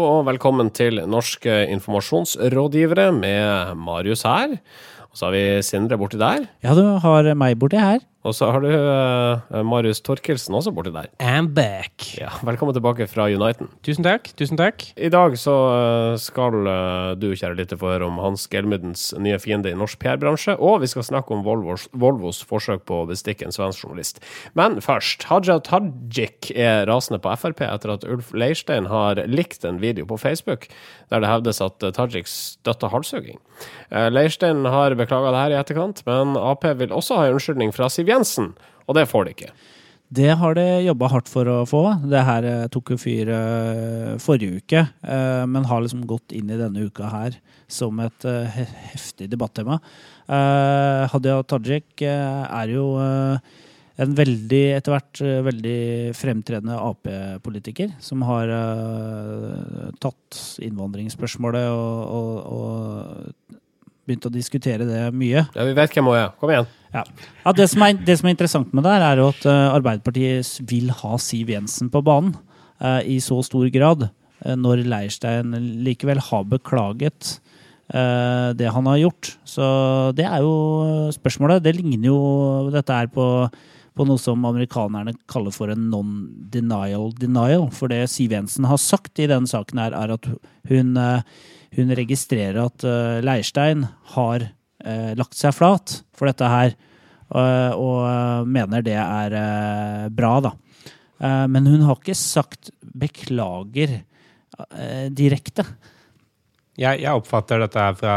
Og velkommen til Norske informasjonsrådgivere med Marius her. Og så har vi Sindre borti der. Ja, du har meg borti her. Og så har du uh, Marius Torkelsen også borti der. I'm back. Ja, Velkommen tilbake fra Uniten. Tusen takk. tusen takk. I dag så uh, skal uh, du, kjære lytter, få høre om Hans Gelmydens nye fiende i norsk PR-bransje, og vi skal snakke om Volvos, Volvos forsøk på å bestikke en svensk journalist. Men først. Haja Tajik er rasende på Frp etter at Ulf Leirstein har likt en video på Facebook der det hevdes at Tajik støtter halshuging. Leirstein har beklaga det her i etterkant, men Ap vil også ha en unnskyldning fra Siv Jensen, og det får de ikke. Det har de jobba hardt for å få. Det her eh, tok jo fyr uh, forrige uke, uh, men har liksom gått inn i denne uka her som et heftig debattema. Hadia Tajik er jo en veldig, etter hvert veldig fremtredende Ap-politiker som har tatt innvandringsspørsmålet og, og, og begynt å diskutere det mye. Ja, Vi vet hvem hun er. Kom igjen. Ja. ja det, som er, det, som er, interessant med det, her er jo at uh, Arbeiderpartiet vil ha Siv Jensen på banen uh, i så stor grad. Uh, når Leirstein likevel har beklaget det han har gjort. Så det er jo spørsmålet. Det ligner jo Dette er på, på noe som amerikanerne kaller for en non-denial denial. For det Siv Jensen har sagt i denne saken, her, er at hun hun registrerer at uh, Leirstein har uh, lagt seg flat for dette her, uh, og mener det er bra, da. men hun har ikke sagt beklager direkte. Jeg, jeg, oppfatter dette her fra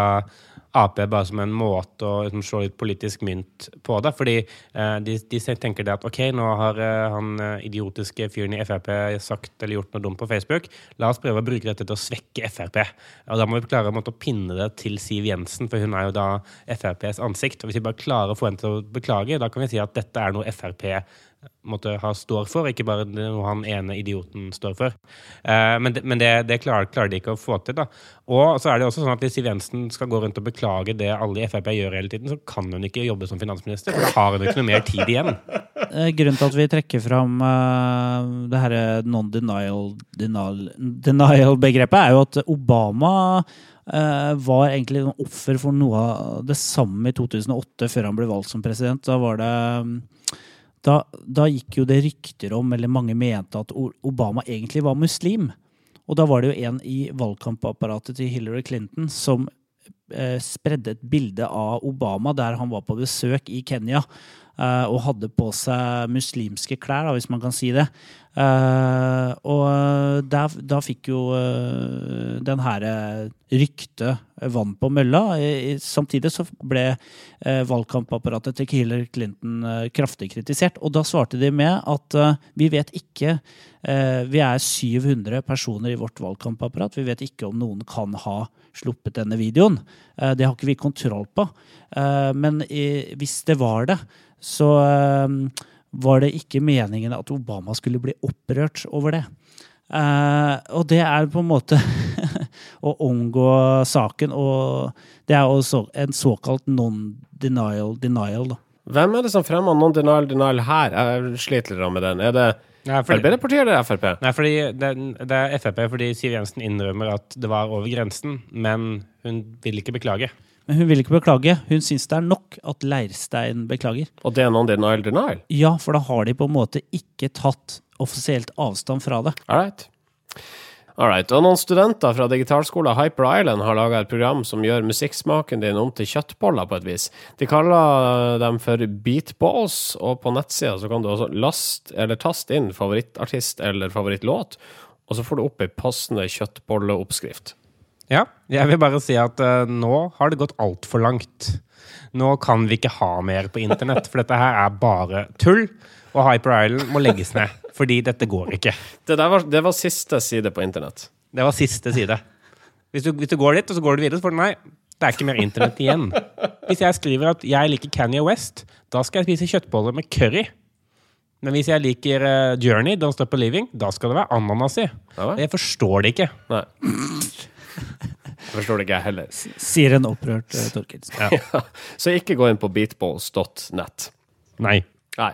Ap bare som en måte å liksom, slå litt politisk mynt på det. Fordi eh, de, de, tenker det at OK, nå har eh, han eh, idiotiske fyren i Frp sagt eller gjort noe dumt på Facebook. La oss prøve å bruke dette til å svekke Frp. Og da må vi klare måte, å pinne det til Siv Jensen, for hun er jo da FrPs ansikt. Og hvis vi bare klarer å få henne til å beklage, da kan vi si at dette er noe Frp måtte ha står for, ikke bare noe han ene idioten står for. Eh, men, men det, det klarer, klarer, de ikke å få til. da. Og så er det også sånn at Hvis Siv Jensen skal gå rundt og beklage det alle i Frp gjør hele tiden, så kan hun ikke jobbe som finansminister, for da har hun ikke noe mer tid igjen. Eh, grunnen til at vi trekker fram uh, det her non-denial-begrepet, er jo at Obama var egentlig offer for noe av det samme i 2008, før han ble valgt som president. Da var det um, da, da, gikk jo det rykter om, eller mange mente, at Obama egentlig var muslim. Og da var det jo en i valgkampapparatet til Hillary Clinton som eh, spredde et bilde av Obama der han var på besøk i Kenya. Uh, og hadde på seg muslimske klær, da, hvis man kan si det. Uh, og da, da fikk jo den her ryktet vann på mølla. Samtidig så ble valgkampapparatet til Hillary Clinton kraftig kritisert. Og da svarte de med at vi vet ikke Vi er 700 personer i vårt valgkampapparat. Vi vet ikke om noen kan ha sluppet denne videoen. det har ikke vi kontroll på. men hvis det var det, så uh, var det ikke meningen at Obama skulle bli opprørt over det. Uh, og det er på en måte å omgå saken, og det er også en såkalt non-denial denial. Da. Hvem er det som fremmer non-denial denial her? Jeg sliter litt med den. Er det Arbeiderpartiet eller Frp? Nei, fordi det, det, er Frp fordi Siv Jensen innrømmer at det var over grensen, men hun vil ikke beklage. Men hun vil ikke beklage. Hun syns det er nok at Leirstein beklager. Og det er noen denial denial? Ja, for da har de på en måte ikke tatt offisielt avstand fra det. All right. Og noen studenter fra digitalskolen Hyper Island har laga et program som gjør musikksmaken din om til kjøttboller, på et vis. De kaller dem for beatballs, og på nettsida så kan du også laste eller taste inn favorittartist eller favorittlåt, og så får du opp ei passende kjøttbolleoppskrift. Ja, jeg vil bare si at uh, nå har det gått altfor langt. Nå kan vi ikke ha mer på internett, for dette her er bare tull. Og Hyper Island må legges ned, fordi dette går ikke. Det, var, det var, siste side på internett. Det var siste side. Hvis du, hvis du går dit, og så går du videre, så får du nei. Det er ikke mer internett igjen. Hvis jeg skriver at jeg liker Kanye West, da skal jeg spise kjøttboller med curry. Men hvis jeg liker uh, Journey, Don't Stop Believing, da skal det være ananas i. Jeg forstår det ikke. Nei. Jeg forstår det ikke, jeg heller. Sier en opprørt uh, Torkild. Ja. Så ikke gå inn på beatballs.net. Nei. Nei.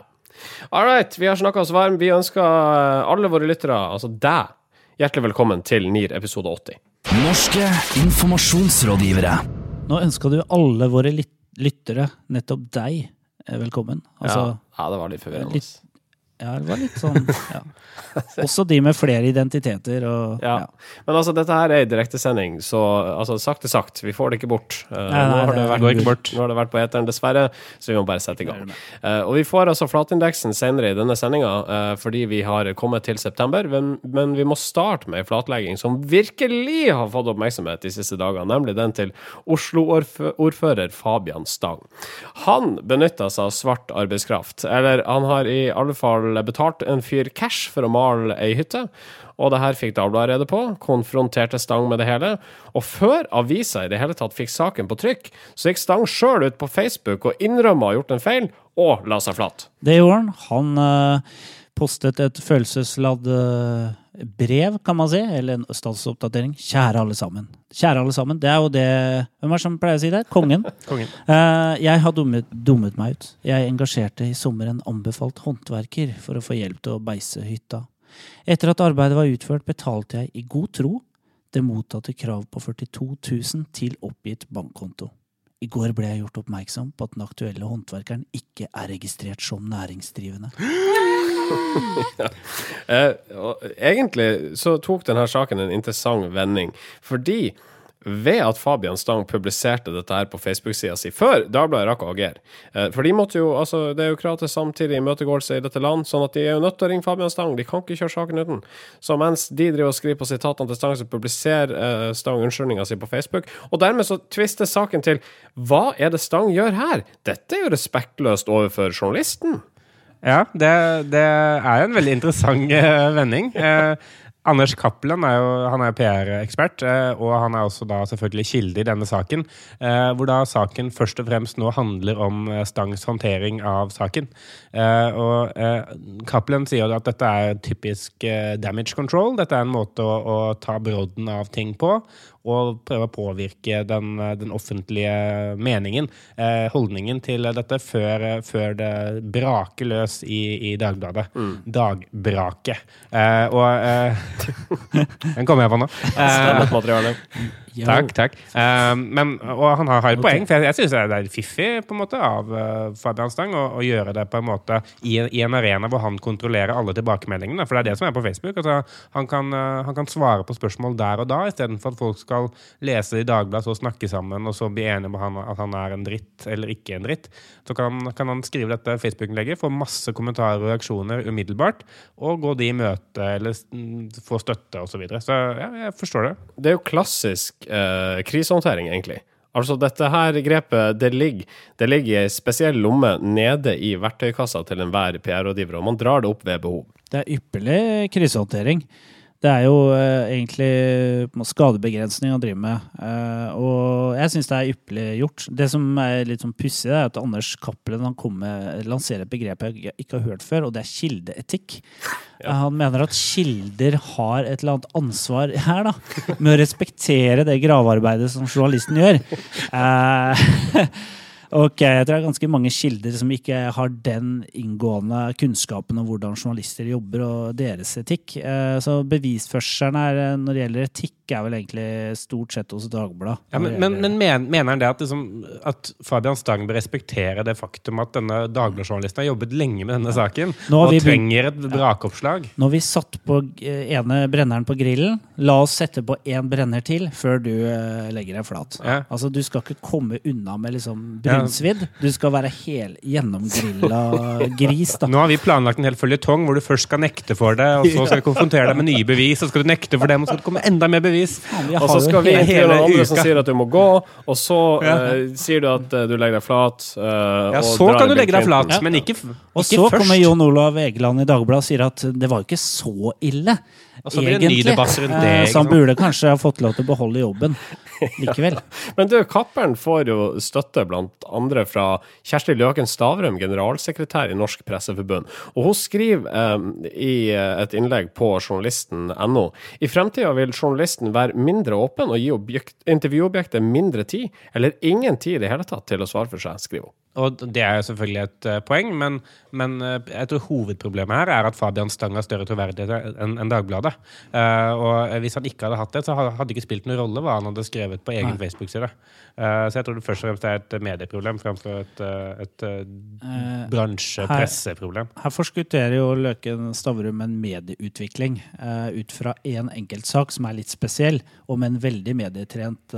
All right, vi har snakka oss varm. Vi ønsker alle våre lyttere, altså deg, Hjertelig velkommen til NIR episode 80. Norske informasjonsrådgivere. Nå ønska du alle våre lyttere, nettopp deg, eh, velkommen. Altså, ja. ja, det var litt forvirrende. litt- ja, det var litt sånn ja. Også de med flere identiteter og Ja. Men altså, dette her er en direktesending, så altså, sakte sagt, vi får det ikke bort. Uh, Nei, nå, har det vært, går ikke bort. nå har det vært på eteren, dessverre, så vi må bare sette i gang. Uh, og vi får altså flatindeksen senere i denne sendinga uh, fordi vi har kommet til september, men, men vi må starte med en flatlegging som virkelig har fått oppmerksomhet de siste dagene, nemlig den til Oslo-ordfører Fabian Stang. Han benytta seg av svart arbeidskraft, eller han har i alle fall betalt en fyr cash for å male ei hytte. Og det her fikk Dagbladet rede på, konfronterte Stang med det hele. Og før avisa i det hele tatt fikk saken på trykk, så gikk Stang sjøl ut på Facebook og innrømma å ha gjort en feil, og la seg flat. Det gjorde han. Han eh, postet et følelsesladd eh, brev, kan man si, eller en statsoppdatering. Kjære alle sammen. Kjære alle sammen. Det er jo det Hvem er det som pleier å si det? Kongen. Kongen. Uh, jeg har dummet, dummet meg ut. Jeg engasjerte i sommer en anbefalt håndverker for å få hjelp til å beise hytta. Etter at arbeidet var utført, betalte jeg i god tro det mottatte krav på 42 000 til oppgitt bankkonto. I går ble jeg gjort oppmerksom på at den aktuelle håndverkeren ikke er registrert som næringsdrivende. Eh, og egentlig så tok denne saken en interessant vending, fordi ved at Fabian Stang publiserte dette her på Facebook-sida si før Dagbladet rakk å agere. Eh, For de måtte jo, altså det er jo krav til samtidig imøtegåelse i dette land, sånn at de er jo nødt til å ringe Fabian Stang. De kan ikke kjøre saken uten. Så mens de driver og skriver på sitatene til Stang, så publiserer eh, Stang unnskyldninga si på Facebook. Og dermed så tvister saken til hva er det Stang gjør her? Dette er jo respektløst overfor journalisten. Ja, det, det er en veldig interessant eh, vending. Eh, Anders Cappelen er jo er PR-ekspert, eh, og han er også da selvfølgelig kilde i denne saken. Eh, hvor da saken først og fremst nå handler om Stangs håndtering av saken. Og Cappelen sier jo at dette er typisk damage control. Dette er en måte å, å ta brodden av ting på. Og prøve å påvirke den, eh, den offentlige meningen, eh, holdningen til dette, før, eh, før det braker løs i, i Dagbladet. Dagbrake. Eh, og eh, Den kommer jeg på nå. Eh, Stemmet materiale. Takk, takk. Um, men, og han har, et okay. poeng, for jeg, jeg syns det er fiffig på en måte av uh, Fabian Stang å, å gjøre det på en måte i, en- i en arena hvor han kontrollerer alle tilbakemeldingene. For det er det som er på Facebook. Altså, han, kan, uh, han kan svare på spørsmål der og da, istedenfor at folk skal lese i Dagbladet, så snakke sammen og så bli enige om han, at han er en dritt eller ikke en dritt. Så kan, kan han skrive dette Facebook-innlegget, få masse kommentarer og reaksjoner umiddelbart, og gå de i møte eller mm, få støtte osv. Så, videre. så ja, jeg forstår det. det er jo klassisk eh, krisehåndtering, egentlig. Altså, dette her grepet, det ligger, det ligger i ei spesiell lomme nede i verktøykassa til enhver PR-rådgiver, og man drar det opp ved behov. Det er ypperlig krisehåndtering. Det er jo eh, egentlig skadebegrensning å drive med. Eh, og jeg syns det er ypperlig gjort. Det som er litt sånn pussig, er at Anders Cappelen lanserer et begrep jeg ikke har hørt før, og det er kildeetikk. Ja. Han mener at kilder har et eller annet ansvar her, da, med å respektere det gravearbeidet som journalisten gjør. Eh, Ok, jeg tror det er ganske mange kilder som ikke har den inngående kunnskapen om hvordan journalister jobber og deres etikk. Eh, Så bevisførselen her eh, når det gjelder etikk, er vel egentlig stort sett hos Dagbladet. Ja, men, men, men men, mener han det at, liksom, at Fabian Stang bør respektere det faktum at denne Dagbladet-journalisten har jobbet lenge med denne saken, og vi trenger et brakoppslag? Når vi satt på eh, ene brenneren på grillen, la oss sette på én brenner til før du uh, legger deg flat. Ja. Altså, Du skal ikke komme unna med liksom brunsvidd. Du skal være hel gjennomgrilla gris. da. Nå har vi planlagt en hel føljetong hvor du først skal nekte for det, og så skal vi konfrontere deg med nye bevis, så skal du nekte for dem, og så skal det komme enda mer bevis. Faen, vi Og så skal vi hele- intervjue noen andre uka. som sier at du må gå, og så uh, sier du at uh, du legger deg flat. Uh, Ja, og så drar kan du legge deg flat, men ikke, først. Og ikke så kommer Jon Olav Egeland i Dagbladet og sier at det var jo ikke så ille. Altså, så blir det en ny debatt rundt det, ikke Så han burde kanskje ha fått lov til å beholde jobben likevel. Men du, Kappern får jo støtte blant andre fra Kjersti Løken Stavrum, generalsekretær i Norsk Presseforbund. Og hun skriver eh, i et innlegg på journalisten.no i fremtida vil journalisten være mindre åpen og gi intervjuobjektet mindre tid, eller ingen tid i det hele tatt, til å svare for seg, skriver hun. Og det er selvfølgelig et uh, poeng, men, men uh, jeg tror hovedproblemet her er at Fabian Stang har større troverdighet enn en Dagbladet. Uh, og hvis han ikke hadde hatt det, så hadde det ikke spilt noen rolle hva han hadde skrevet på egen Facebook-side. Så jeg tror det først og fremst er et medieproblem framfor et, et bransje-presseproblem. Her forskutterer jo Løken Stavrum en medieutvikling ut fra én enkeltsak som er litt spesiell, og med en veldig medietrent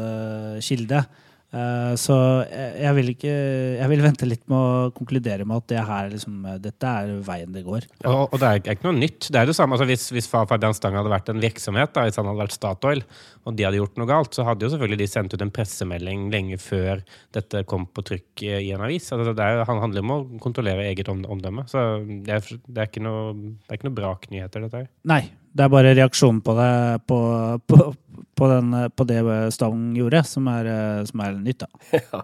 kilde. Eh, så jeg, vil ikke Jeg vil vente litt med å konkludere med at det her liksom, eh, dette er veien det går. Og, og det er ikke noe nytt. Det er det samme, altså Hvis, hvis Fabian Stang hadde vært en virksomhet, da, hvis han hadde vært Statoil, og de hadde gjort noe galt, så hadde jo selvfølgelig de sendt ut en pressemelding lenge før dette kom på trykk i en avis. Altså, det er, han handler om å kontrollere eget omdømme. Så det er, det, er ikke noe, det er ikke noe braknyheter, dette her. Nei, det er bare reaksjonen på det på, på, på, den, på det Stang gjorde, som er, som er nytt, da. Ja.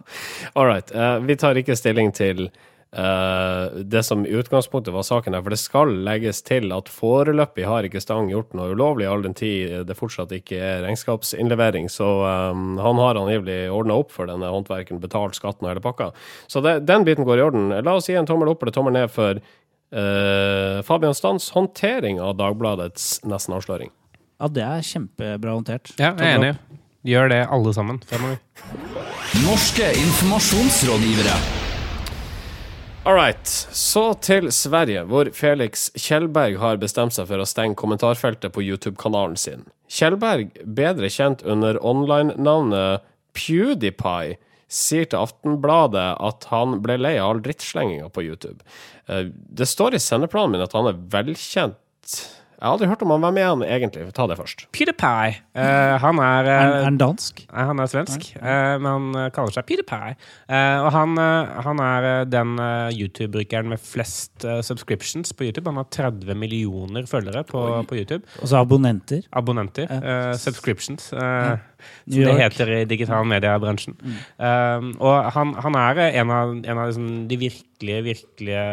All right. Uh, vi tar ikke stilling til Uh, det som i utgangspunktet var saken her, for det skal legges til at foreløpig har ikke Stang gjort noe ulovlig, all den tid det fortsatt ikke er regnskapsinnlevering. Så um, han har angivelig ordna opp for denne håndverken, betalt skatten og hele pakka. Så det, den biten går i orden. La oss gi en tommel opp eller tommel ned for Fabian Stans håndtering av Dagbladets nesten-avsløring. Ja, det er kjempebra håndtert. Ja, jeg er enig. Gjør det alle sammen fremover. Norske informasjonsrådgivere. All right. Så til Sverige, hvor Felix Kjellberg har bestemt seg for å stenge kommentarfeltet på YouTube-kanalen sin. Kjellberg, bedre kjent under online-navnet PewDiePie, sier til Aftenbladet at han ble lei av all drittslenginga på YouTube. Eh, Det står i sendeplanen min at han er velkjent Jeg har aldri hørt om han. Hvem er han egentlig? Ta det først. PewDiePie. Uh, han er, uh, en, er dansk? Nei, han er svensk, eh, men han eh, kaller seg PewDiePie. Eh, og han, eh, han er eh, den eh, YouTube-brukeren med flest eh, subscriptions på YouTube. Han har 30 millioner følgere på, på YouTube. Og så abonnenter. Abonnenter. Eh, subscriptions. Uh, som det heter i digital mediebransjen. Um, og han, han er en av, en av liksom de virkelige, virkelige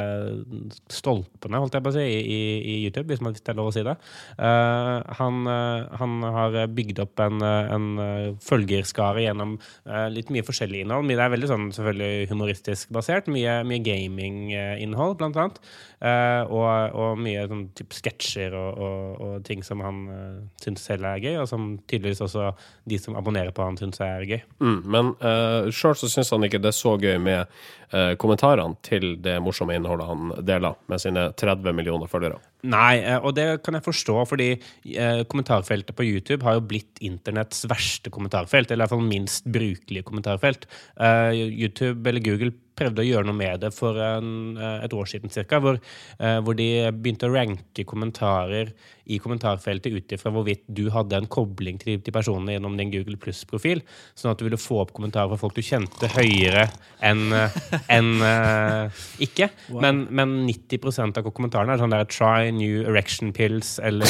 stolpene, holdt jeg på å si, i, i YouTube, hvis, man, hvis det er lov å si det. Uh, han, uh, han har bygd opp en, uh, en uh, følgerskare gjennom uh, litt mye forskjellig innhold. Det er veldig sånn selvfølgelig humoristisk basert. Mye, mye gaminginnhold, blant annet. Uh, og, og mye sånn type sketsjer og, og, og ting som han uh, syns selv er gøy, og som tydeligvis også de som abonnerer på han, syns er gøy. Mm, men uh, sjøl så syns han ikke det er så gøy med uh, kommentarene til det morsomme innholdet han deler med sine 30 millioner følgere. Nei, uh, og det kan jeg forstå, fordi uh, kommentarfeltet på YouTube har jo blitt internetts verste kommentarfelt, eller i hvert fall minst brukelige kommentarfelt. Eh, YouTube eller Google prøvde å gjøre noe med det for en, eh, et år siden cirka, hvor, eh, hvor de begynte å ranke kommentarer i kommentarfeltet ut ifra hvorvidt du hadde en kobling til, til personene gjennom din Google Pluss-profil, sånn at du ville få opp kommentarer fra folk du kjente høyere enn en, eh, ikke. Men, men 90% av kommentarene er sånn der try new erection pills eller,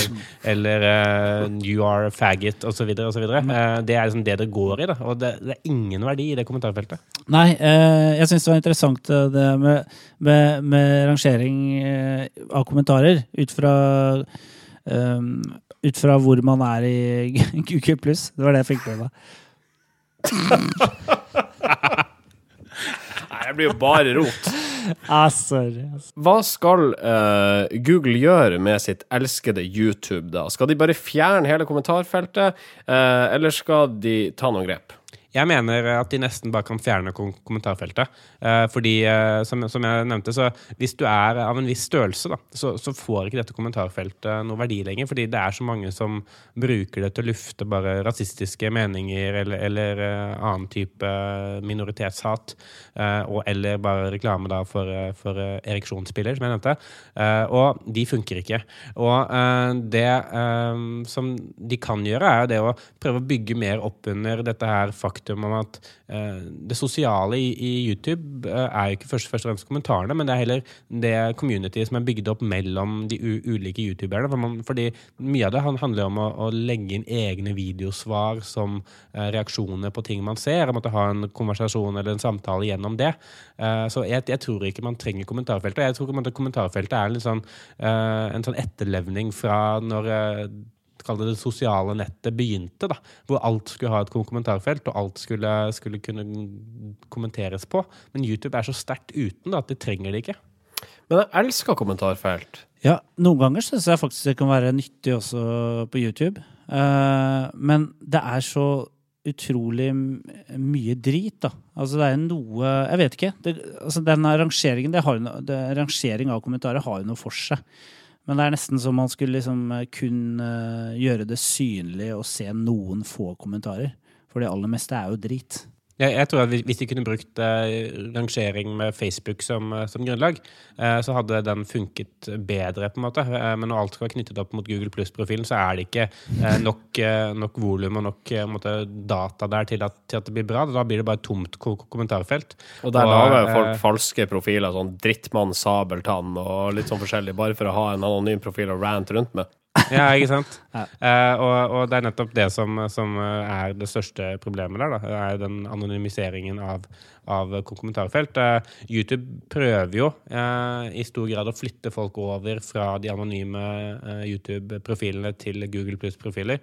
eller uh, you are a faggot osv. osv. Uh, det er liksom det det går i, da. Og det, det er ingen verdi i det kommentarfeltet. Nei, uh, jeg syns det var interessant eh, det med, med, med rangering eh, av kommentarer ut fra um, ut fra hvor man er i Google Pluss. Det var det jeg fikk med meg. Nei, det blir jo bare rot. Ah, sorry. Hva skal uh, Google gjøre med sitt elskede YouTube, da? Skal de bare fjerne hele kommentarfeltet, uh, eller skal de ta noen grep? Jeg mener at de nesten bare kan fjerne kom kommentarfeltet. Eh, fordi, eh, som, jeg nevnte, så hvis du er av en viss størrelse, da, så, så får ikke dette kommentarfeltet noe verdi lenger. Fordi det er så mange som bruker det til å lufte bare rasistiske meninger eller, eller eh, annen type minoritetshat. og, eller bare reklame da for, for ereksjonsspiller, som jeg nevnte. Og de funker ikke. Og det som de kan gjøre, er det å prøve å bygge mer opp under dette her faktum om at eh, det sosiale i, i YouTube eh, er jo ikke først, først og fremst kommentarene, men det er heller det community som er bygd opp mellom de ulike youtuberne. For man, fordi mye av det han- handler om å, å legge inn egne videosvar som eh, reaksjoner på ting man ser, Om å ha en konversasjon eller en samtale gjennom det. Så jeg, jeg tror ikke man trenger kommentarfeltet. Jeg tror kommentarfeltet er en, sånn, en sånn etterlevning fra når kall det det sosiale nettet begynte. da, Hvor alt skulle ha et kommentarfelt, og alt skulle, skulle kunne kommenteres på. Men YouTube er så sterkt uten da, at de trenger det ikke. Men jeg elsker kommentarfelt. Ja, noen ganger syns jeg faktisk det kan være nyttig også på YouTube. Uh, men det er så utrolig mye drit, da. Altså det er noe Jeg vet ikke. Det, altså den rangeringen, det har jo det, rangering av kommentarer har jo noe for seg. Men det er nesten som man skulle liksom eh, kun eh, gjøre det synlig og se noen få kommentarer. For det aller meste er jo drit. Jeg, jeg tror at hvis- de kunne brukt eh, rangering med Facebook som, eh, som grunnlag, eh, så hadde den funket bedre. på en måte. Eh, men når alt skal være knyttet opp mot Google Pluss-profilen, så er det ikke eh, nok, eh, nok volum og nok måte, data der til at, til at det blir bra. Da blir det bare et tomt ko ko- kommentarfelt. Og der lager jo folk falske profiler, sånn Drittmann Sabeltann og litt sånn forskjellig, bare for å ha en anonym profil å rant rundt med. Ja, ikke sant? Ja. Uh, og, og det er nettopp det som, som eh, er det største problemet der. Da, er den anonymiseringen av, av kommentarfelt. Eh, YouTube prøver jo eh, i stor grad å flytte folk over fra de anonyme eh, YouTube-profilene til Google Pluss-profiler,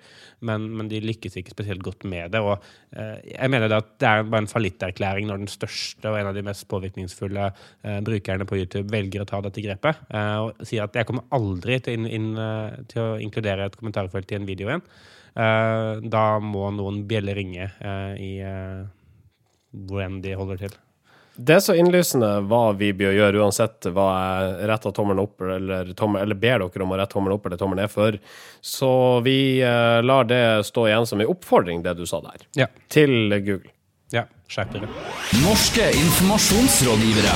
men, men de lykkes ikke spesielt godt med det. Og jeg mener det at det er bare en fallitterklæring når den største og en av de mest påvirkningsfulle brukerne på YouTube velger å ta dette grepet og sier at jeg kommer aldri til, inn, inn, til å inkludere et kommentarfelt i en video igjen. Da må noen bjeller ringe i hvor enn de holder til. Det er så innlysende hva vi bør gjøre, uansett hva jeg retter tommelen opp eller, tommel, eller ber dere om å rette tommelen opp eller tommelen ned for. Så vi eh, lar det stå igjen som en oppfordring, det du sa der, Ja. til Google. ja Skjerp dere. Norske informasjonsrådgivere.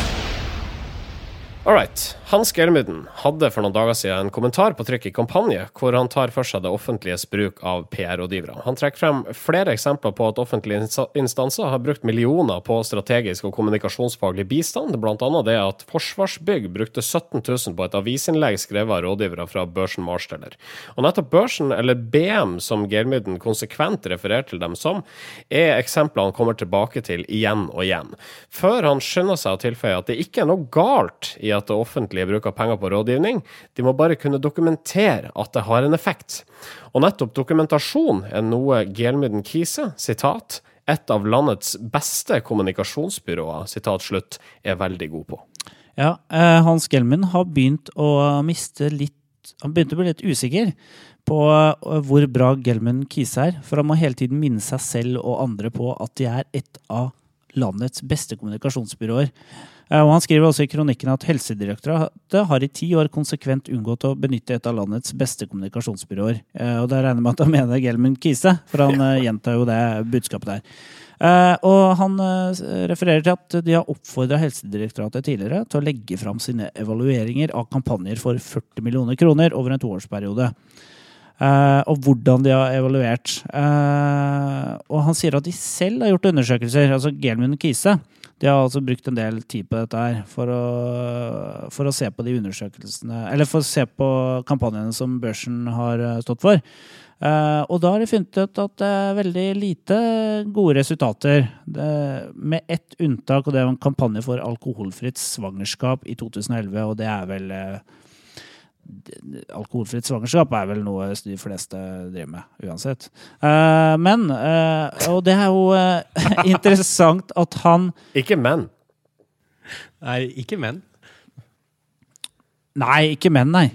All right. Hans Gelmyden hadde for noen dager siden en kommentar på trykk i Kampanje, hvor han tar for seg det offentliges bruk av PR-rådgivere. Han trekker frem flere eksempler på at offentlige instanser har brukt millioner på strategisk og kommunikasjonsfaglig bistand, annet det at Forsvarsbygg brukte 17 000 på et avisinnlegg skrevet av rådgivere fra børsen Marsteller. Og nettopp børsen, eller BM som Gelmyden konsekvent refererer til dem som, er eksempler han kommer tilbake til igjen og igjen. Før han skynder seg å tilføye at det ikke er noe galt i at det offentlige bruker penger på rådgivning, de må bare kunne dokumentere at det har en effekt. Og nettopp dokumentasjon er noe Gelmyden Kise, sitat, et av landets beste kommunikasjonsbyråer, sitat slutt, er veldig god på. Ja, eh, Hans Gelmin har begynt å miste litt Han begynte å bli litt usikker på eh, hvor bra Gelmin Kise er. For han må hele tiden minne seg selv og andre på at de er et av landets beste kommunikasjonsbyråer. Eh, Og Han skriver også i kronikken at Helsedirektoratet har i ti år konsekvent unngått å benytte et av landets beste kommunikasjonsbyråer. Eh, Og da regner jeg med at han mener Gelmund Kise, for han eh, gjentar jo det budskapet der. Og han refererer til at de har oppfordra Helsedirektoratet tidligere til å legge fram sine evalueringer av kampanjer for 40 millioner kroner over en toårsperiode. Uh, og hvordan de har evaluert. Uh, og han sier at de selv har gjort undersøkelser, altså Gelmund Kise. De har altså brukt en del tid på dette her for å, for å se på de undersøkelsene Eller for å se på kampanjene som børsen har eh, stått for. Uh, og da har de funnet ut at det er veldig lite gode resultater. Det, med ett unntak, og det er en kampanje for alkoholfritt svangerskap i 2011. Og det er vel det- Alkoholfritt svangerskap er vel noe de fleste driver med, uansett. Eh, men, eh, og det er jo eh, interessant at han Ikke menn. Nei, ikke menn. Nei, ikke menn, nei.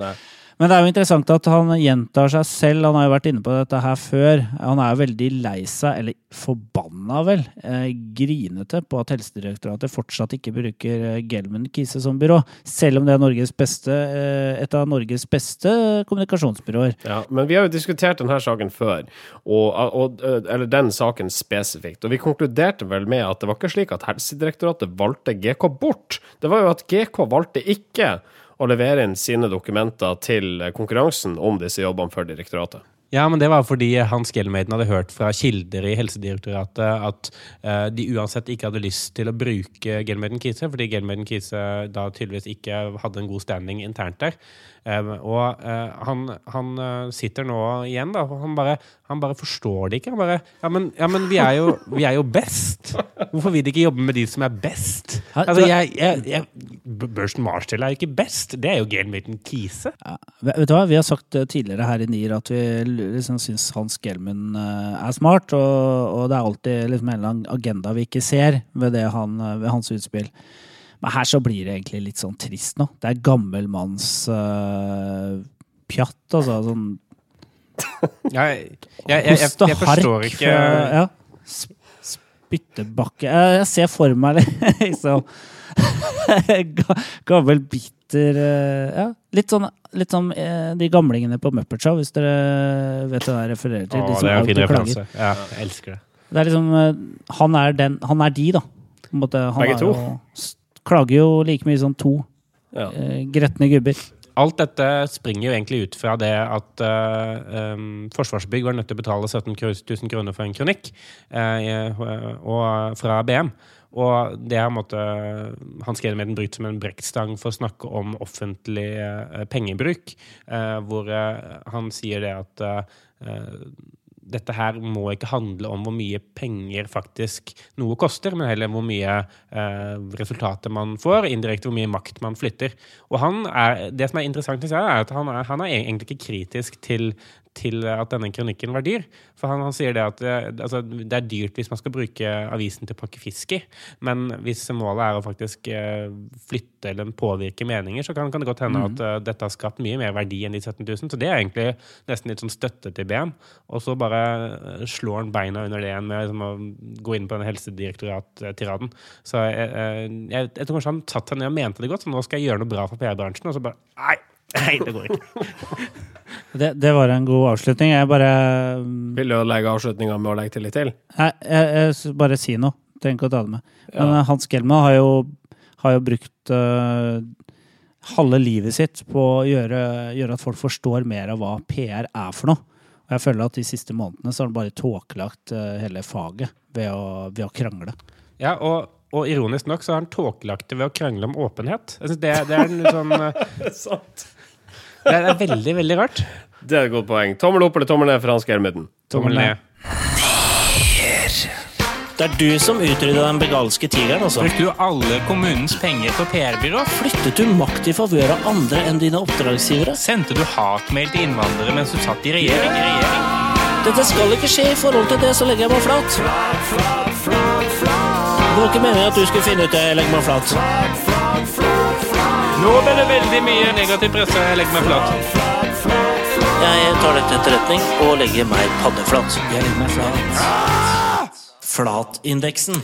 Nei. Men det er jo interessant at han gjentar seg selv. Han har jo vært inne på dette her før. Han er jo veldig lei seg, eller forbanna vel, eh, grinete på at Helsedirektoratet fortsatt ikke bruker eh, Gelman Kise som byrå. Selv om det er Norges beste, eh, et av Norges beste kommunikasjonsbyråer. Ja, men vi har jo diskutert denne saken før, og, og, eller den saken spesifikt. Og vi konkluderte vel med at det var ikke slik at Helsedirektoratet valgte GK bort. Det var jo at GK valgte ikke å levere inn sine dokumenter til konkurransen om disse jobbene for direktoratet. Ja, men det var fordi Hans Gelmeiden hadde hørt fra kilder i Helsedirektoratet at uh, de uansett ikke hadde lyst til å bruke Gelmeiden Kise, fordi Gelmeiden Kise da tydeligvis ikke hadde en god standing internt der. Eh, og eh, han, han eh, sitter nå igjen, da. Han bare, han bare forstår det ikke. Han bare Ja, men, ja, men vi, er jo, vi er jo best! Hvorfor vil de ikke jobbe med de som er best? Altså, jeg, jeg, jeg, Børsen Marshall er jo ikke best. Det er jo Gelmeiden Kise. Ja, vet du hva, Vi har sagt eh, tidligere her i Nier at vi liksom syns Hans Gelman eh, er smart, og, og det er alltid liksom en eller annen agenda vi ikke ser ved, det han, ved hans utspill. Men her så blir det egentlig litt sånn trist nå. Det er gammelmanns uh, pjatt, altså. Sånn Jeg, jeg, jeg, jeg, forstår ikke fra- ja, spyttebakke Jeg, jeg ser for meg liksom Gammel, bitter eh, Ja, litt sånn, litt som eh, de gamlingene på Muppet Show, hvis dere vet hva jeg refererer til. Åh, det er en fin referanse. Ja, jeg elsker det. Det er liksom eh, Han er den Han er de, da. På en måte, han Begge to. Klager jo like mye som to Ja. eh, gretne gubber. Alt dette springer jo egentlig ut fra det at uh, um, Forsvarsbygg var nødt til å betale 17 000 kroner for en kronikk uh, og, fra BM. Og det har måtte, Hans Gelmeden brukt som en brekkstang for å snakke om offentlig eh, pengebruk. eh, hvor eh, han sier det at eh, dette her må ikke handle om hvor mye penger faktisk noe koster, men heller hvor mye eh, resultater man får, indirekte hvor mye makt man flytter. Og er, Det som er interessant, jeg, er at han er, han er egentlig ikke kritisk til, til at denne kronikken var dyr. For han, han sier det at eh, altså, det er dyrt hvis man skal bruke avisen til å pakke fisk i, men hvis målet er å faktisk eh, flytte eller påvirke meninger, så kan, kan det godt hende at uh, dette har skapt mye mer verdi enn de 17 000. Så det er egentlig nesten litt sånn støtte til BM. Og så bare slår han beina under det igjen med liksom, å gå inn på den helsedirektorat-tiraden. Så jeg, jeg, jeg tror kanskje han satt seg ned og mente det godt, så nå skal jeg gjøre noe bra for PR-bransjen, og så bare Nei! Nei, det går ikke. Det, det var en god avslutning. Jeg bare mm, Vil du legge avslutninga med å legge til litt til? Nei, jeg, jeg bare si noe. Trenger ikke å ta det med. Men ja. Hans Gelman har jo, har jo brukt uh, halve livet sitt på å gjøre, gjøre at folk forstår mer av hva PR er for noe. Og jeg føler at de siste månedene så har han bare tåkelagt uh, hele faget ved å, ved å krangle. Ja, og, og ironisk nok så har han tåkelagt det ved å krangle om åpenhet. Altså det, det er en sånn eh, Det er, det er veldig, veldig rart. Det er et godt poeng. Tommel opp eller tommel ned for Hans Germudden? Tommel ned. Det er du som utrydda den begalske tigeren, altså. Brukte du alle kommunens penger på PR-byrå? Flyttet du makt i favør av andre enn dine oppdragsgivere? Sendte du hatmail til innvandrere mens du satt i regjering? I regjering? Dette skal ikke skje. I forhold til det så legger jeg meg flat. Det var ikke meningen at du skulle finne ut det. Jeg legger meg flat. Nå ble det veldig mye negativ presse. Jeg legger meg flat. Jeg tar det til etterretning og legger meg paddeflat. Jeg legger meg flat. Flatindeksen.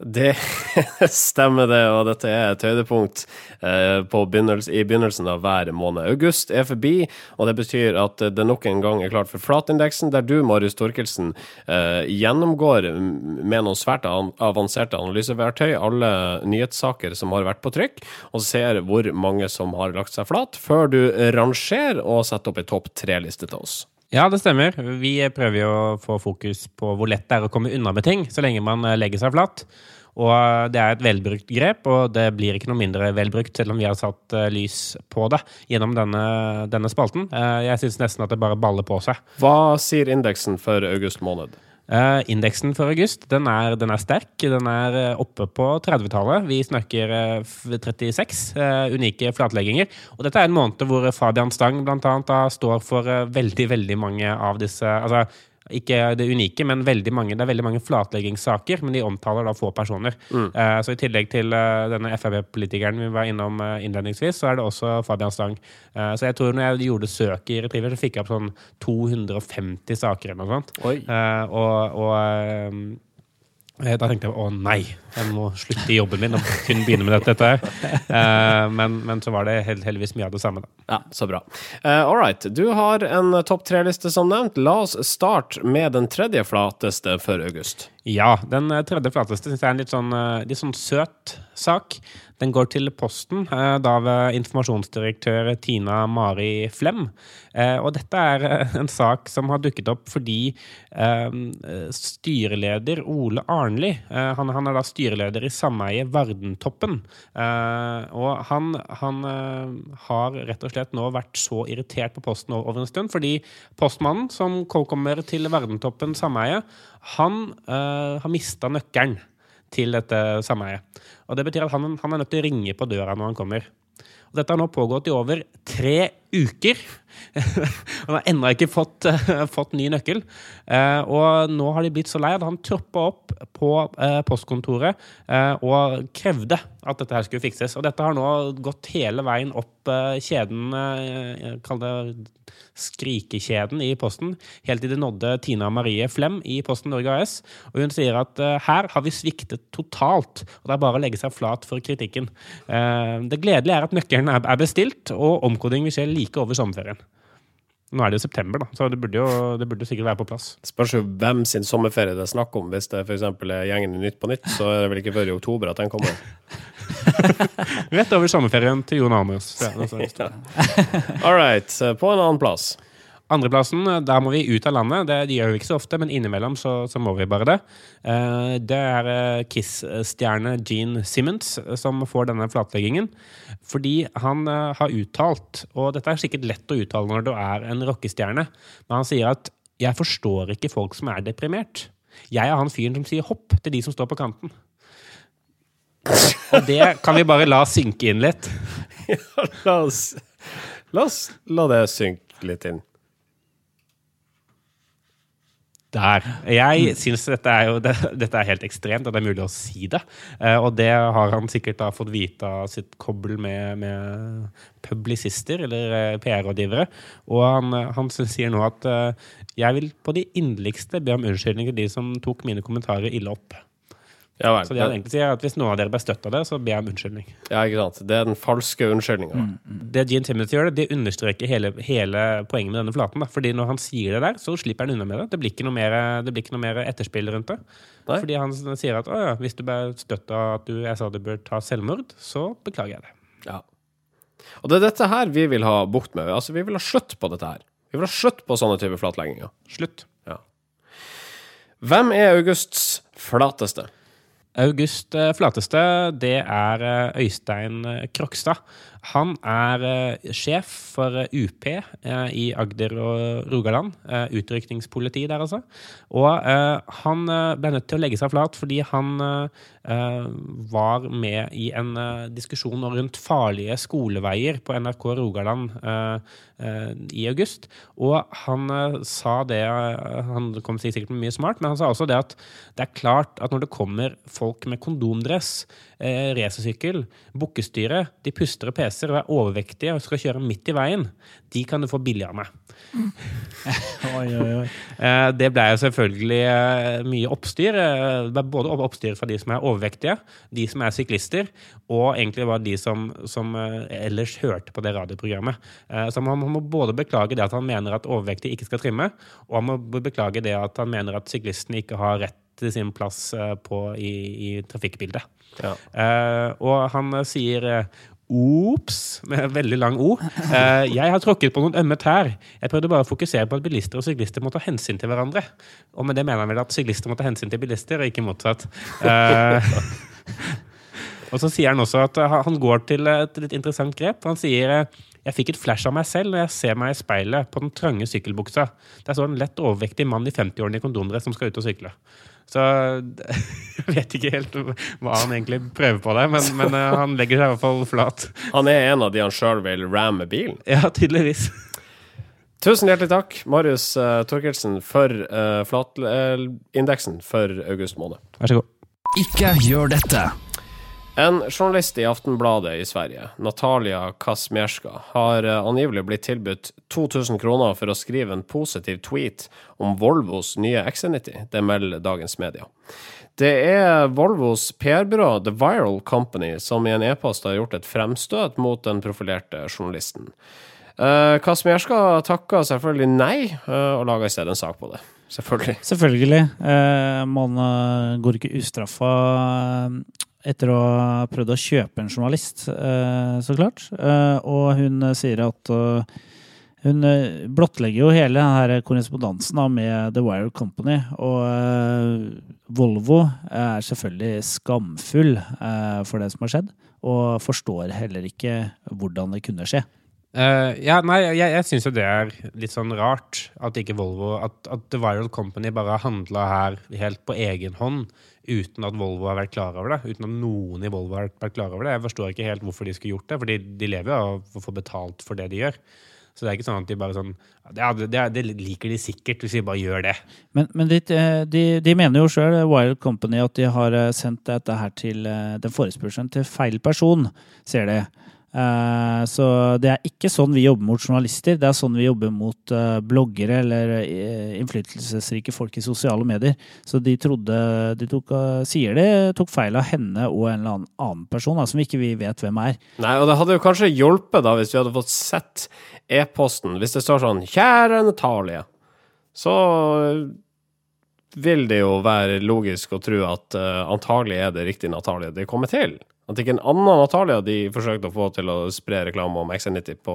Det stemmer det, og dette er et høydepunkt eh, begynnelse, i begynnelsen av hver måned. August er forbi, og det betyr at det nok en gang er klart for flatindeksen, der du, Marius Torkelsen, eh, gjennomgår med noen svært avanserte analyseverktøy alle nyhetssaker som har vært på trykk, og ser hvor mange som har lagt seg flat, før du rangerer og setter opp ei topp tre-liste til oss. Ja, det stemmer. Vi prøver jo å få fokus på hvor lett det er å komme unna med ting, så lenge man eh, legger seg flatt. Og eh, det er et velbrukt grep, og det blir ikke noe mindre velbrukt, selv om vi har satt eh, lys på det gjennom denne, denne spalten. Jeg syns nesten at det bare baller på seg. Hva sier indeksen for august måned? Eh, indeksen for august den er, den er sterk. Den er eh, oppe på 30-tallet. Vi snakker eh, 36 uh, unike flatlegginger. Og dette er en måned hvor Fabian Stang da står for uh, veldig, veldig mange av disse altså, ikke det unike, men veldig mange, det er veldig mange flatleggingssaker, men de omtaler da få personer. Eh, så i tillegg til eh, denne Frp-politikeren vi var innom eh, innledningsvis, så er det også Fabian Stang. Eh, så jeg tror når jeg gjorde søket i Retriever, så fikk jeg opp sånn 250 saker eller noe sånt. Eh, og og da tenkte jeg å nei, jeg må slutte i jobben min og kun begynne med dette. her. Eh, men, men så var det heldigvis mye av det samme. Da. Ja, så bra. Eh, all right. Du har en topp tre-liste som nevnt. La oss starte med den tredje flateste for august. Ja, den eh, tredje flateste syns jeg er en litt sånn, eh, litt sånn søt sak. Den går til Posten, eh, da ved informasjonsdirektør Tina Mari Flem. Eh, Og dette er eh, en sak som har dukket opp fordi styreleder Ole Arnli han, er da styreleder i sameiet Vardentoppen. Og han, han har rett og slett nå vært så irritert på Posten over en stund, fordi postmannen som kommer til Vardentoppen sameie, han har mista nøkkelen til dette sameiet. Og det betyr at han, han er nødt til å ringe på døra når han kommer. Og dette har nå pågått i over tre uker. Han har ennå ikke fått, eh, fått ny nøkkel. Eh, og nå har de blitt så lei at han troppa opp på eh, postkontoret og krevde at dette her skulle fikses. Og dette har nå gått hele veien opp kjeden, kall det skrikekjeden i Posten, helt til det nådde Tina Marie Flem i Posten Norge AS. Og hun sier at her har vi sviktet totalt, og det er bare å legge seg flat for kritikken. Det gledelige er at nøkkelen er bestilt, og omkoding vil skje like over sommerferien. Nå er det jo september, da, så det burde jo det burde sikkert være på plass. Spørs jo hvem sin sommerferie det er snakk om. Hvis det f.eks. er gjengen i Nytt på Nytt, så er det vel ikke før i oktober at den kommer. Rett over sommerferien til Jon Almaas. Ja, All right, på en annen plass. Andreplassen, der må vi ut av landet. Det gjør vi ikke så ofte, men innimellom så, så må vi bare det. Eh, Det er eh, Kiss-stjerne Gene Simmons eh, som får denne flatleggingen. Fordi han eh, har uttalt, og dette er sikkert lett å uttale når du er en rockestjerne, men han sier at 'jeg forstår ikke folk som er deprimert'. Jeg er han fyren som sier 'hopp' til de som står på kanten. Og det kan vi bare la synke inn litt. La oss, la oss la det synke litt inn. Der. Jeg syns dette dette er helt ekstremt, at det er mulig å si det. Eh, og det har han sikkert da fått vite av sitt kobbel med, med publisister, eller eh, PR-rådgivere. Og han, eh, han sier nå at jeg vil på de inderligste be om unnskyldning til de som tok mine kommentarer ille opp. Ja vel. Så det han egentlig sier er at hvis noen av dere ble støtt av det, så ber jeg om unnskyldning. Ja, ikke sant. Det er den falske unnskyldninga. Det Gene Timothy gjør, det, det understreker hele, hele poenget med denne flaten. Da. Fordi når han sier det der, så slipper han unna med det. Det blir ikke noe mer, det blir ikke noe mer etterspill rundt det. Nei. Fordi han sier at å ja, hvis du ble støtt av at du, jeg sa du bør ta selvmord, så beklager jeg det. Ja. Og det er dette her vi vil ha bukt med. Altså, vi vil ha slutt på dette her. Vi vil ha slutt på sånne typer flatlegginger. Slutt. Ja. Hvem er Augusts flateste? August eh, Flateste, det er eh, Øystein eh, Krokstad. Han er eh, sjef for eh, UP eh, i Agder og Rogaland. Utrykningspoliti der, altså. Og han ble nødt til å legge seg flat fordi han var med i en diskusjon rundt farlige skoleveier på NRK Rogaland i august. Og han sa det Han kom sikkert med mye smart, men han sa også det at det er klart at når det kommer folk med kondomdress, racersykkel, bukkestyre, de puster og peser og er overvektige og skal kjøre midt i veien, de kan du få billig av meg. Oi, oi, oi. Eh, Det ble jo selvfølgelig eh, mye oppstyr. Eh, Det ble både oppstyr fra de som er overvektige, de som er syklister, og egentlig var de som, som ellers hørte på det radioprogrammet. Eh, Så han må både beklage det at han mener at overvektige ikke skal trimme, og han må beklage det at han mener at syklistene ikke har rett til sin plass på, i, i trafikkbildet. Ja. Uh, og han sier Ops, med veldig lang O. Eh, jeg har tråkket på noen ømme tær. Jeg prøvde bare å fokusere på at bilister og syklister må ta hensyn til hverandre. Og med det mener han vel at syklister må ta hensyn til bilister, og ikke motsatt. Eh, og så sier han også at eh, han går til et litt interessant grep. Han sier jeg fikk et flash av meg selv når jeg ser meg i speilet på den trange sykkelbuksa. Der står en lett overvektig mann i 50-årene i kondomdress som skal ut og sykle. Så jeg vet ikke helt hva han egentlig prøver på der, men, men eh, han legger seg i hvert fall flat. Han er en av de han sjøl vil ramme bilen. Ja, tydeligvis. Tusen hjertelig takk, Marius uh, Torkelsen, for uh, flatindeksen for august måned. Vær så god. Ikke gjør dette. En journalist i Aftenbladet i Sverige, Natalia Kasmierska, har eh, angivelig blitt tilbudt 2000 kroner for å skrive en positiv tweet om Volvos nye XC90. Det melder dagens media. Det er Volvos PR-byrå The Viral Company som i en e-post har gjort et fremstøt mot den profilerte journalisten. Kasmierska Kazmierska takka selvfølgelig nei, eh, og laga i stedet en sak på det. Selvfølgelig. Selvfølgelig. Eh, man eh, går ikke ustraffa etter å ha prøvd å kjøpe en journalist, eh, så klart. Eh, og hun eh, sier at hun blottlegger jo hele denne korrespondansen med The Wire Company. Og Volvo er selvfølgelig skamfull for det som har skjedd, og forstår heller ikke hvordan det kunne skje. Eh, ja, nei, jeg, jeg syns jo det er litt sånn rart at ikke Volvo At, at The Viral Company bare har handla her helt på egen hånd uten at Volvo har vært klar over det. Uten at noen i Volvo har vært klar over det. Jeg forstår ikke helt hvorfor de skulle gjort det, fordi de lever jo av å få betalt for det de gjør. Så det er ikke sånn at de bare sånn Ja, det, det, liker de sikkert hvis vi bare gjør det. Men, men de, de, de mener jo sjøl, Wild Company, at de har eh, sendt dette her til eh, den forespørselen til feil person, ser de. Eh, så det er ikke sånn vi jobber mot journalister. Det er sånn vi jobber mot eh, bloggere eller eh, innflytelsesrike folk i sosiale medier. Så de trodde De tok, sier de tok feil av henne og en eller annen person som ikke vi vet hvem er. Nei, og det hadde jo kanskje hjulpet da hvis vi hadde fått sett e-posten. Hvis det står sånn 'Kjære Natalie', så vil det jo være logisk å tro at uh, antagelig er det riktig Natalie de kommer til. At ikke en annen Natalia de forsøkte å få til å spre reklame om XN90 på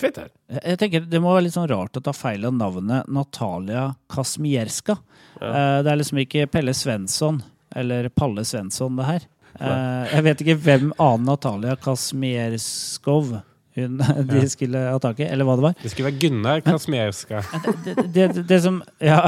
Twitter. Jeg tenker Det må være litt sånn rart å ta feil av navnet Natalia Kasmierska. Ja. det er liksom ikke Pelle Svensson eller Palle Svensson, det her. Nei. jeg vet ikke hvem annen Natalia Kasmierskov hun, de skulle ha tak i, eller hva det var. Det skulle være Gunnar Kasmierska. det, det, det, det som Ja,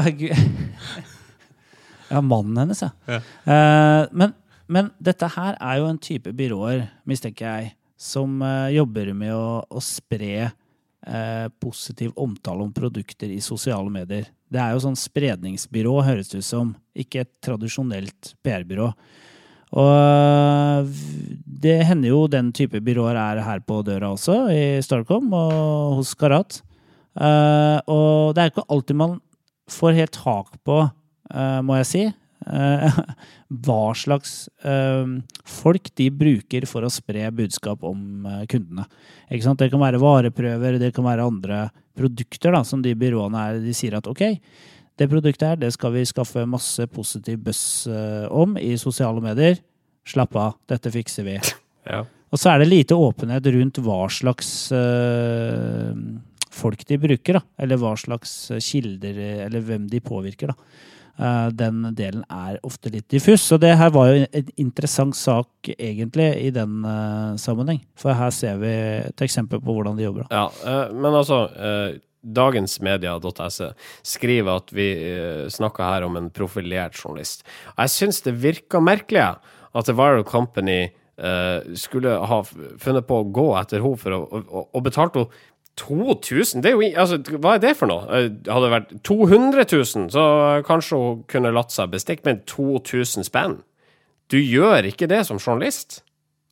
ja mannen hennes, ja. Ja. Eh, men, men dette her er jo en type byråer, mistenker jeg, som eh, jobber med å, å spre eh, positiv omtale om produkter i sosiale medier. Det er jo sånn spredningsbyrå, høres det ut som, ikke et tradisjonelt PR-byrå. Og øh, det hender jo den type byråer er her på døra også, i Starcom og hos Karat. Uh, og det er ikke alltid man får helt tak på, uh, må jeg si, eh, hva slags eh, folk de bruker for å spre budskap om eh, kundene. Ikke sant? Det kan være vareprøver, det kan være andre produkter da, som de byråene er. De sier at ok, det produktet her, det skal vi skaffe masse positiv buzz eh, om i sosiale medier. Slapp av, dette fikser vi. Ja. Og så er det lite åpenhet rundt hva slags eh, folk de bruker, da. Eller hva slags kilder, eller hvem de påvirker, da. Eh, den delen er ofte litt diffus. Så det her var jo en interessant sak, egentlig, i den eh, sammenheng. For her ser vi et eksempel på hvordan de jobber. Ja, eh, men altså Dagensmedia.se skriver at vi snakker her om en profilert journalist. Jeg syns det virka merkelig at The Viral Company skulle ha funnet på å gå etter henne og betalt henne 2000? Det er jo, altså, hva er det for noe? Eh, Hadde det vært 200 000, så kanskje hun kunne latt seg bestikke, men 2000 spenn? Du gjør ikke det som journalist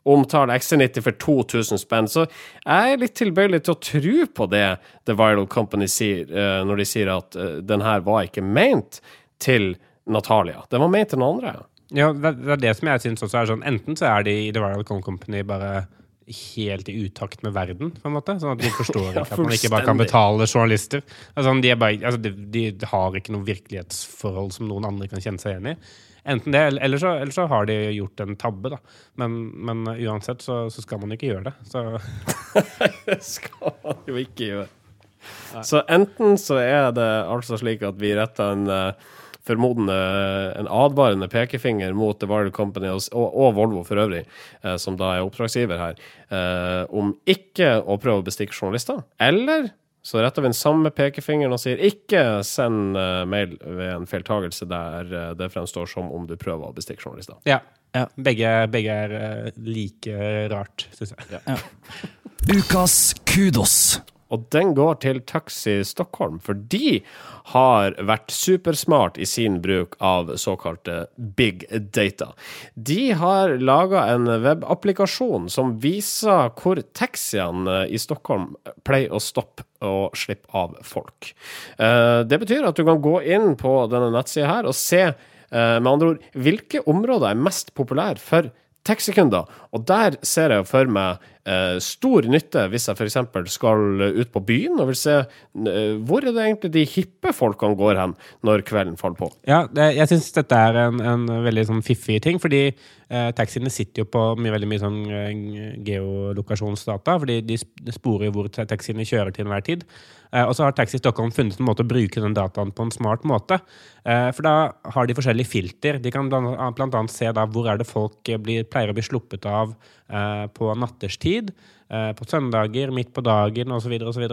omtale XC90 for 2000 spenn. Så jeg er litt tilbøyelig til å tro på det The Viral Company sier, eh, når de sier at uh, den her var ikke ment til Natalia. Den var ment til noen andre. Ja, det er det som jeg syns også er sånn Enten så er de i The Viral Company bare helt i utakt med verden, på en måte. Sånn at de forstår ikke at man ikke bare kan betale journalister. Altså, de, er bare, altså, de, de har ikke noe virkelighetsforhold som noen andre kan kjenne seg igjen i. Enten det, eller- så, eller så har de gjort en tabbe, da. Men, men uh, uansett så, så skal man ikke gjøre det. Så Det skal man jo ikke gjøre. Så enten så er det altså slik at vi retter en eh, formodende en advarende pekefinger mot The Viral Company og, og, Volvo for øvrig, eh, som da er oppdragsgiver her, eh, om ikke å prøve å bestikke journalister. Eller så retter vi den samme pekefingeren og sier ikke send eh, mail ved en feiltagelse der eh, det fremstår som om du prøver å bestikke journalister. ja. Ja. Begge, begge er like rart, syns jeg. Ukas kudos. Og den går til Taxi Stockholm, for de har vært supersmart i sin bruk av såkalte big data. De har laga en webapplikasjon som viser hvor taxiene i Stockholm pleier å stoppe og slippe av folk. Eh, Det betyr at du kan gå inn på denne nettsida her og se eh, med andre ord hvilke områder er mest populære for taxikunder. Og der ser jeg for meg eh, stor nytte hvis jeg f.eks. skal ut på byen og vil se eh, hvor er det egentlig de hippe folkene går hen når kvelden faller på. Ja, det, jeg syns dette er en, en veldig sånn fiffig ting, fordi eh, taxiene sitter jo på mye, veldig mye sånn eh, geolokasjonsdata, fordi de sporer hvor taxiene kjører til enhver tid. Og så har Taxi Stockholm funnet en måte å bruke den dataen på en smart måte. For da har de forskjellige filter. De kan annet se da hvor er det folk blir, pleier å bli sluppet av eh, på natterstid, eh, på søndager, midt på dagen osv. osv.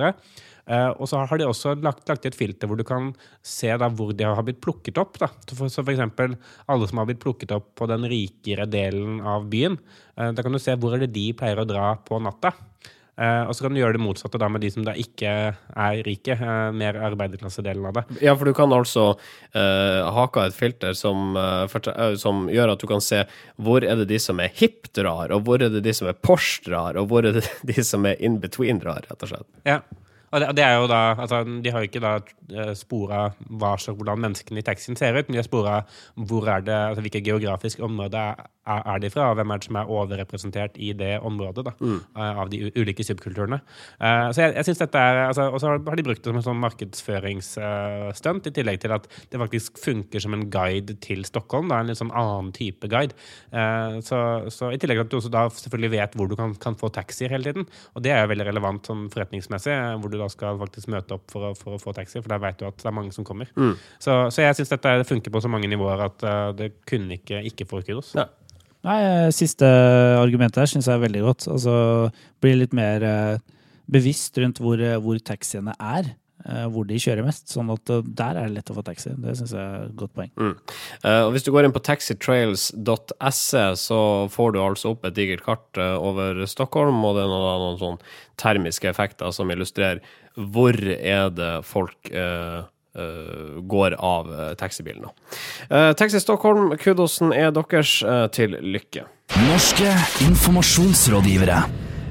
Uh, og så har de også lagt, lagt i et filter hvor du kan se da hvor de har blitt plukket opp. Da. Så for, eksempel alle som har blitt plukket opp på den rikere delen av byen. eh, da kan du se hvor er det de pleier å dra på natta. Eh, og så kan du gjøre det motsatte da med de som da ikke er rike. eh, mer arbeiderklassedelen av det. Ja, for du kan altså uh, hake et filter som, eh, som gjør at du kan se hvor er det de som er hip drar, og hvor er det de som er Porsche drar, og hvor er det de som er in between drar, rett og slett. Ja. Og det, det er jo da, altså, De har jo ikke da spora hva slags, hvordan menneskene i taxien ser ut, men de har spora hvor er det, altså, hvilket geografisk områder er, de fra, og hvem er det som er overrepresentert i det området da, mm. av de ulike subkulturene. Eh, så jeg, jeg synes dette er, altså, Og så har de brukt det som en sånn markedsføringsstunt, i tillegg til at det faktisk funker som en guide til Stockholm. Da, en litt sånn annen type guide. Eh, så, så I tillegg til at du også da selvfølgelig vet hvor du kan, kan få taxier hele tiden. Og det er jo veldig relevant sånn forretningsmessig, eh, hvor du da skal faktisk møte opp for å, for å få taxi, for der vet du at det er mange som kommer. Så, så jeg syns dette funker på så mange nivåer at eh, det kunne ikke ikke få kudos. Ja. Nei, eh, siste argumentet her syns jeg er veldig godt. Altså bli litt mer eh, bevisst rundt hvor, eh, hvor taxiene er. Hvor de kjører mest. Sånn at der er det lett å få taxi. Det syns jeg er et godt poeng. Mm. og hvis du går inn på taxitrails.se, så får du altså opp et digert kart over Stockholm, og det er noen, noen sånn termiske effekter som illustrerer hvor er det folk eh, går av uh, taxibilen. Eh, Taxi Stockholm, kudosen er deres eh, til lykke. Norske informasjonsrådgivere.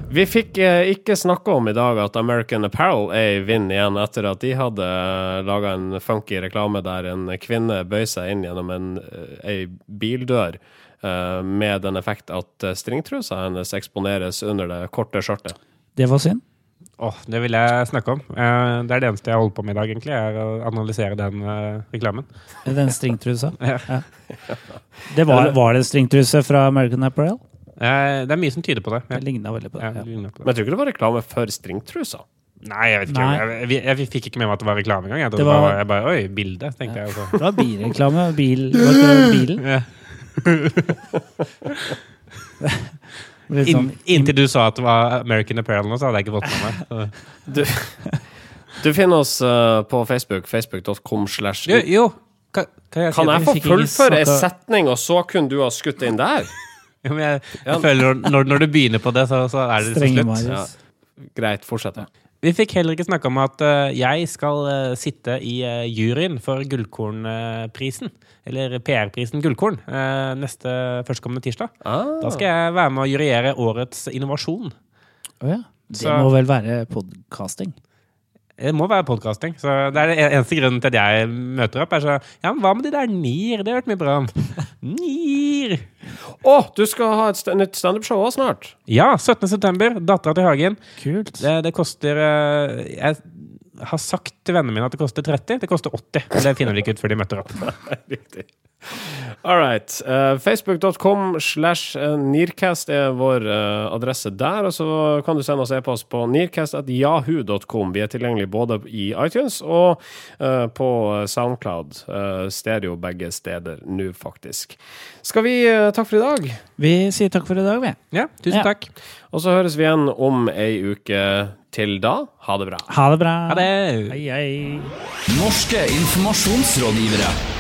Vi fikk eh, ikke snakke om i dag at American Apparel er i vind igjen etter at de hadde uh, laga en funky reklame der en kvinne bøyer seg inn gjennom en, eh, ei bildør eh, med den effekt at eh, stringtrusa hennes eksponeres under det korte skjørtet. Det var synd. Åh, det vil jeg snakke om. Uh, det er det eneste jeg holder på med i dag, egentlig, er å analysere den uh, reklamen. Den stringtrusa. Ja. Ja. Det var, var det stringtruse fra American Apparel? Uh, det er mye som tyder på det. Ja. Det ligna veldig på det. det Ja. det på Men jeg tror ikke det var reklame for stringtrusa. Nei, jeg vet ikke. Nei. Jeg, jeg, jeg, fikk ikke med meg at det var reklame engang. Jeg, Det det var- bare, jeg bare Oi, bilde, tenkte jeg. altså. Det var bilreklame. Bil, det bilen? Ja. In, sånn, inntil du sa at det var American Apparel nå, så hadde jeg ikke fått med meg. Du, du finner oss eh, på Facebook, facebook.com slash Jo, jo. Kan, kan jeg si Kan jeg få fullføre ei setning, og så kunne du ha skutt inn der? ja, men jeg, jeg føler når, når du begynner på det, så, så er det så slutt. Ja. Greit, fortsett. Vi fikk heller ikke snakke om at eh, jeg skal eh, sitte i eh, juryen for Gullkornprisen. eller PR-prisen Gullkorn. neste førstkommende tirsdag. Ah. Da skal jeg være med å juryere årets innovasjon. Oh, ja. Det Så- må vel være podkasting? Det må være podkasting. Så det er det eneste grunnen til at jeg møter opp. er så, ja, men Hva med de der NIR? Det har hørt mye bra om. NIR! Å, du skal ha et st nytt standupshow snart. Ja, 17. september. Dattera til Hagen. Kult. Det, det koster eh, Jeg har sagt til vennene mine at det koster 30. Det koster 80. Men det finner de ikke ut før de møter opp. Riktig. All right. Uh, Facebook.com slash eh, Nearcast er vår uh, adresse der. Og så kan du sende oss e-post på nearcast.jahu.com. Vi er tilgjengelig både i iTunes og uh, på Soundcloud. Eh, stereo begge steder nå, faktisk. Skal vi uh, takke for i dag? Vi sier takk for i dag, vi. Ja, tusen Ja. takk. Og så høres vi igjen om ei uke. Til da, ha det bra. Ha det bra. Ha det. Hei, hei. Norske informasjonsrådgivere.